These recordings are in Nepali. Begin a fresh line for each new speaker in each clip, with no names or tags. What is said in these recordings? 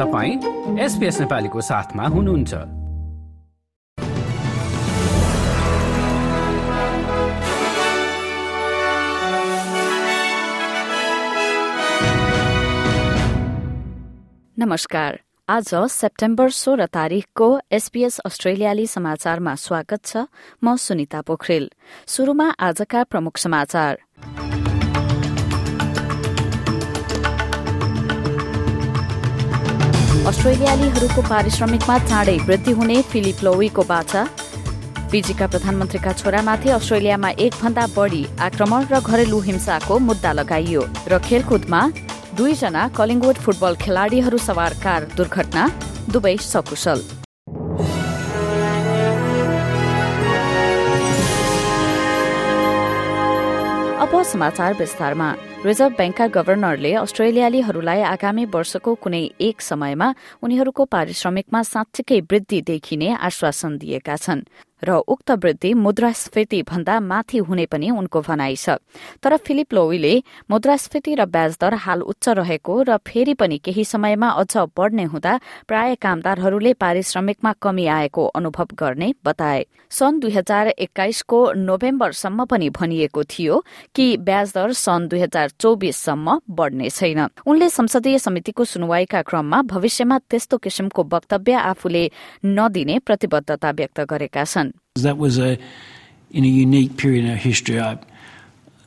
तपाईँ एसपिएस नेपालीको साथमा हुनुहुन्छ।
नमस्कार। आज सेप्टेम्बर सोह्र तारिकको एसपीएस अस्ट्रेलियाली समाचारमा स्वागत छ। म सुनिता पोखरेल। शुरूमा आजका प्रमुख समाचार। अस्ट्रेलियालीहरूको पारिश्रमिकमा चाँडै वृद्धि हुने फिलिप लोवीको बाचा फिजीका प्रधानमन्त्रीका छोरामाथि अस्ट्रेलियामा एकभन्दा बढ़ी आक्रमण र घरेलु हिंसाको मुद्दा लगाइयो र खेलकुदमा दुईजना कलिङवुड फुटबल खेलाड़ीहरू सवार कार दुर्घटना दुवै सकुशल। अब समाचार विस्तारमा। रिजर्भ ब्याङ्कका गवर्नरले अस्ट्रेलियालीहरूलाई आगामी वर्षको कुनै एक समयमा उनीहरूको पारिश्रमिकमा साँच्चीकै वृद्धि देखिने आश्वासन दिएका छन्। र उक्त वृद्धि मुद्रास्फीति भन्दा माथि हुने पनि उनको भनाइ छ। तर फिलिप लोवीले मुद्रास्फीति र ब्याज दर हाल उच्च रहेको र फेरि पनि केही समयमा अझ बढ़ने हुँदा प्राय कामदारहरूले पारिश्रमिकमा कमी आएको अनुभव गर्ने बताए। सन् दुई हजार एक्काइसको नोभेम्बरसम्म पनि भनिएको थियो कि ब्याज दर सन् दुई हजार चौबिससम्म बढ़ने छैन। उनले संसदीय समितिको सुनवाईका क्रममा भविष्यमा त्यस्तो किसिमको वक्तव्य आफूले नदिने प्रतिबद्धता व्यक्त गरेका छन्।
That was a in a unique period in our history. I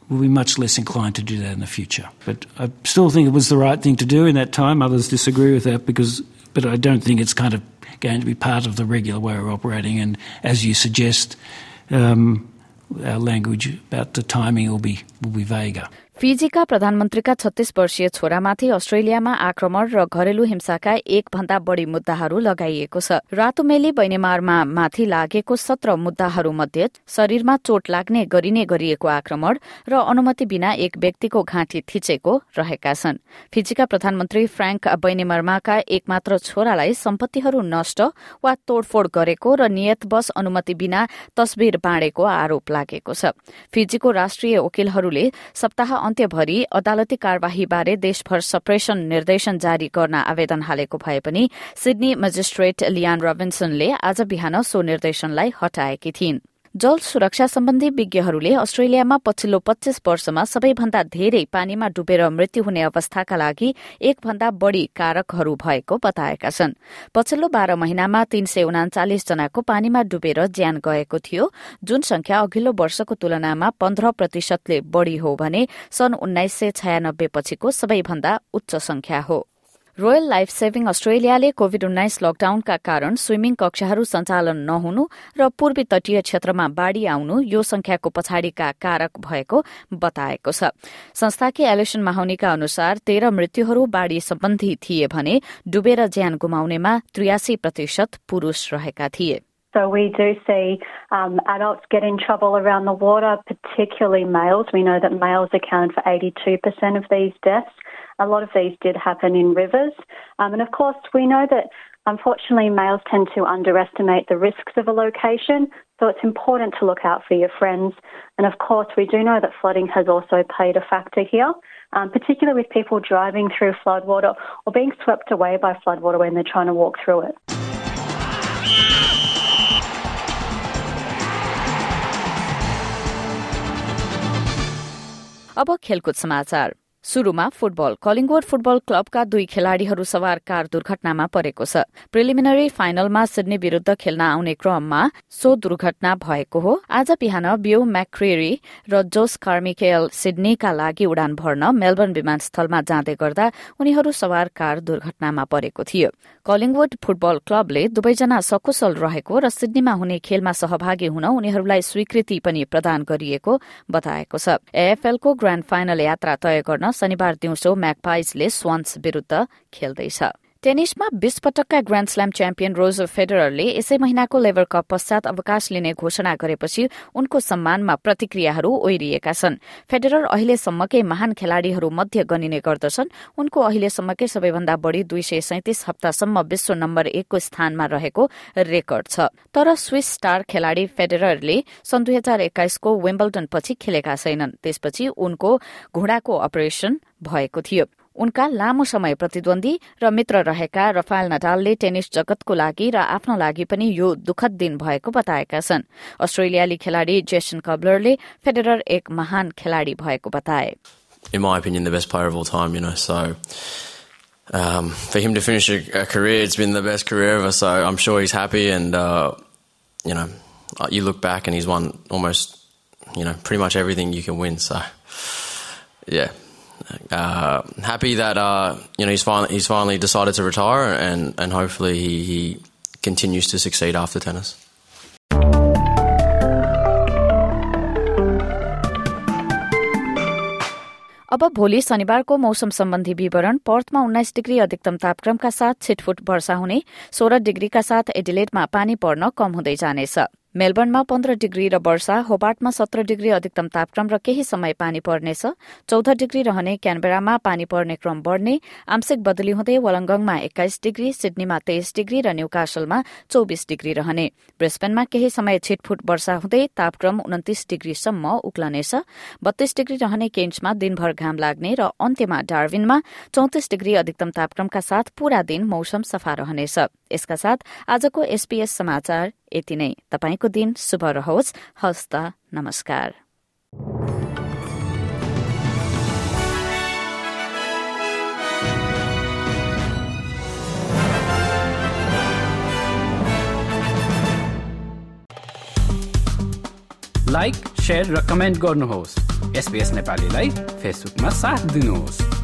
will be much less inclined to do that in the future. But I still think it was the right thing to do in that time. Others disagree with that because, but I don't think it's kind of going to be part of the regular way of operating. And as you suggest, um, our language about the timing will be will be vaguer.
फिजीका प्रधानमन्त्रीका छत्तीस वर्षीय छोरामाथि अस्ट्रेलियामा आक्रमण र घरेलु हिंसाका एक भन्दा बढ़ी मुद्दाहरू लगाइएको छ। रातुमेली बैनेमारमा माथि लागेको सत्र मुद्दाहरू मध्ये शरीरमा चोट लाग्ने गरिने गरिएको आक्रमण र अनुमति बिना एक व्यक्तिको घाँटी थिचेको रहेका छन्। फिजीका प्रधानमन्त्री फ्रेङ्क बैनेमर्माका एकमात्र छोरालाई सम्पत्तिहरू नष्ट वा तोड़फोड़ गरेको र नियतवश अनुमति बिना तस्विर बाँडेको आरोप लागेको छ। फिजीको राष्ट्रिय वकिलहरूले सप्ताह अन्त्यभरि अदालती कार्यवाहीबारे देशभर सप्रेसन निर्देशन जारी गर्न आवेदन हालेको भए पनि सिडनी मजिस्ट्रेट लियान रबिन्सनले आज बिहान सो निर्देशनलाई हटाएकी थिइन्। जल सुरक्षा सम्बन्धी विज्ञहरूले अस्ट्रेलियामा पछिल्लो पच्चीस वर्षमा सबैभन्दा धेरै पानीमा डुबेर मृत्यु हुने अवस्थाका लागि एकभन्दा बढ़ी कारकहरू भएको बताएका छन्। पछिल्लो बाह्र महिनामा तीन सय उनाचालिस जनाको पानीमा डुबेर ज्यान गएको थियो। जुन संख्या अघिल्लो वर्षको तुलनामा पन्ध्र प्रतिशतले बढ़ी हो भने सन् उन्नाइस सय छयानब्बे पछिको सबैभन्दा उच्च संख्या हो। रोयल लाइफ सेभिङ अस्ट्रेलियाले कोविड उन्नाइस लकडाउनका कारण स्विमिङ कक्षाहरू सञ्चालन नहुनु र पूर्वी तटीय क्षेत्रमा बाढ़ी आउनु यो संख्याको पछाडिका कारक भएको बताएको छ संस्थाकी एलेसन माहौनीका अनुसार तेह्र मृत्युहरू बाढ़ी सम्बन्धी थिए भने डुबेर ज्यान गुमाउनेमा त्रियासी प्रतिशत पुरूष रहेका थिए
So we do see um, adults get in trouble around the water, particularly males. We know that males account for 82% of these deaths. A lot of these did happen in rivers. Um, and of course, we know that unfortunately males tend to underestimate the risks of a location. So it's important to look out for your friends. And of course, we do know that flooding has also played a factor here. Um, particularly with people driving through floodwater or being swept away by floodwater when they're trying to walk through it.
अब खेलकुद समाचार शुरूमा फुटबल। कलिङवुड फुटबल क्लबका दुई खेलाड़ीहरू सवार कार दुर्घटनामा परेको छ। प्रिलिमिनरी फाइनलमा सिडनी विरूद्ध खेल्न आउने क्रममा सो दुर्घटना भएको हो। आज बिहान बिउ म्याक्रेरी र जोस कार्मिकेल सिडनीका लागि उडान भर्न मेलबर्न विमानस्थलमा जाँदै गर्दा उनीहरू सवार कार दुर्घटनामा परेको थियो। कलिङवुड फुटबल क्लबले दुवैजना सकुशल रहेको र सिडनीमा हुने खेलमा सहभागी हुन उनीहरूलाई स्वीकृति पनि प्रदान गरिएको बताएको छ। एएफएलको ग्राण्ड फाइनल यात्रा तय गर्न शनिबार दिउँसो म्याकपाइजले स्वान्स विरूद्ध खेल्दैछ। टेनिसमा बीस पटकका ग्राण्ड स्ल्याम च्याम्पियन रोज फेडररले यसै महिनाको लेभर कप पश्चात अवकाश लिने घोषणा गरेपछि उनको सम्मानमा प्रतिक्रियाहरू ओहिरिएका छन्। फेडरर अहिलेसम्मकै महान खेलाड़ीहरू मध्ये गनिने गर्दछन्। उनको अहिलेसम्मकै सबैभन्दा बढ़ी दुई सय सैतिस हप्तासम्म विश्व नम्बर एकको स्थानमा रहेको रेकर्ड छ। तर स्विस स्टार खेलाड़ी फेडररले सन् दुई हजार एक्काइसको वेम्बल्टन पछि खेलेका छैनन्। त्यसपछि उनको घुँडाको अपरेशन भएको थियो। उनका लामो समय प्रतिद्वन्दी र मित्र रहेका रफाल नडालले टेनिस जगतको लागि र आफ्नो लागि पनि यो दुखद दिन भएको बताएका छन् अस्ट्रेलियाली खेलाड़ी जेसन कबलरले फेडरर एक महान खेलाड़ी भएको बताए
In my opinion, the best player of all time, you know, so um, for him to finish a, a, career, it's been the best career ever. So I'm sure he's happy, and uh, you know, you look back and he's won almost, you know, pretty much everything you can win. So yeah, uh, happy that uh, you know he's finally he's finally decided to retire, and and hopefully he, he continues to succeed after tennis.
अब भोलि शनिबारको मौसम सम्बन्धी विवरण पर्थमा उन्नाइस डिग्री अधिकतम तापक्रमका साथ छिटफुट वर्षा हुने सोह्र डिग्रीका साथ एडिलेटमा पानी पर्न कम हुँदै जानेछ मेलबर्नमा पन्ध्र डिग्री र वर्षा होबार्टमा सत्र डिग्री अधिकतम तापक्रम र केही समय पानी पर्नेछ। चौध डिग्री रहने क्यानबेरामा पानी पर्ने क्रम बढ़ने। आंशिक बदली हुँदै वलङ्गङमा एक्काइस डिग्री सिडनीमा तेइस डिग्री र न्यूकासलमा चौबिस डिग्री रहने। ब्रिस्बेनमा केही समय छिटफुट वर्षा हुँदै तापक्रम उन्तिस डिग्रीसम्म उक्लनेछ। बत्तीस डिग्री रहने केन्समा दिनभर घाम लाग्ने र अन्त्यमा डार्विनमा चौतिस डिग्री अधिकतम तापक्रमका साथ पूरा दिन मौसम सफा रहनेछ। यसका साथ आजको एसपीएस समाचार यति नै। तपाईँको दिन शुभ रहोस्। हस्त नमस्कार।
लाइक र कमेन्ट गर्नुहोस्। एसपिएस नेपालीलाई फेसबुकमा साथ दिनुहोस्।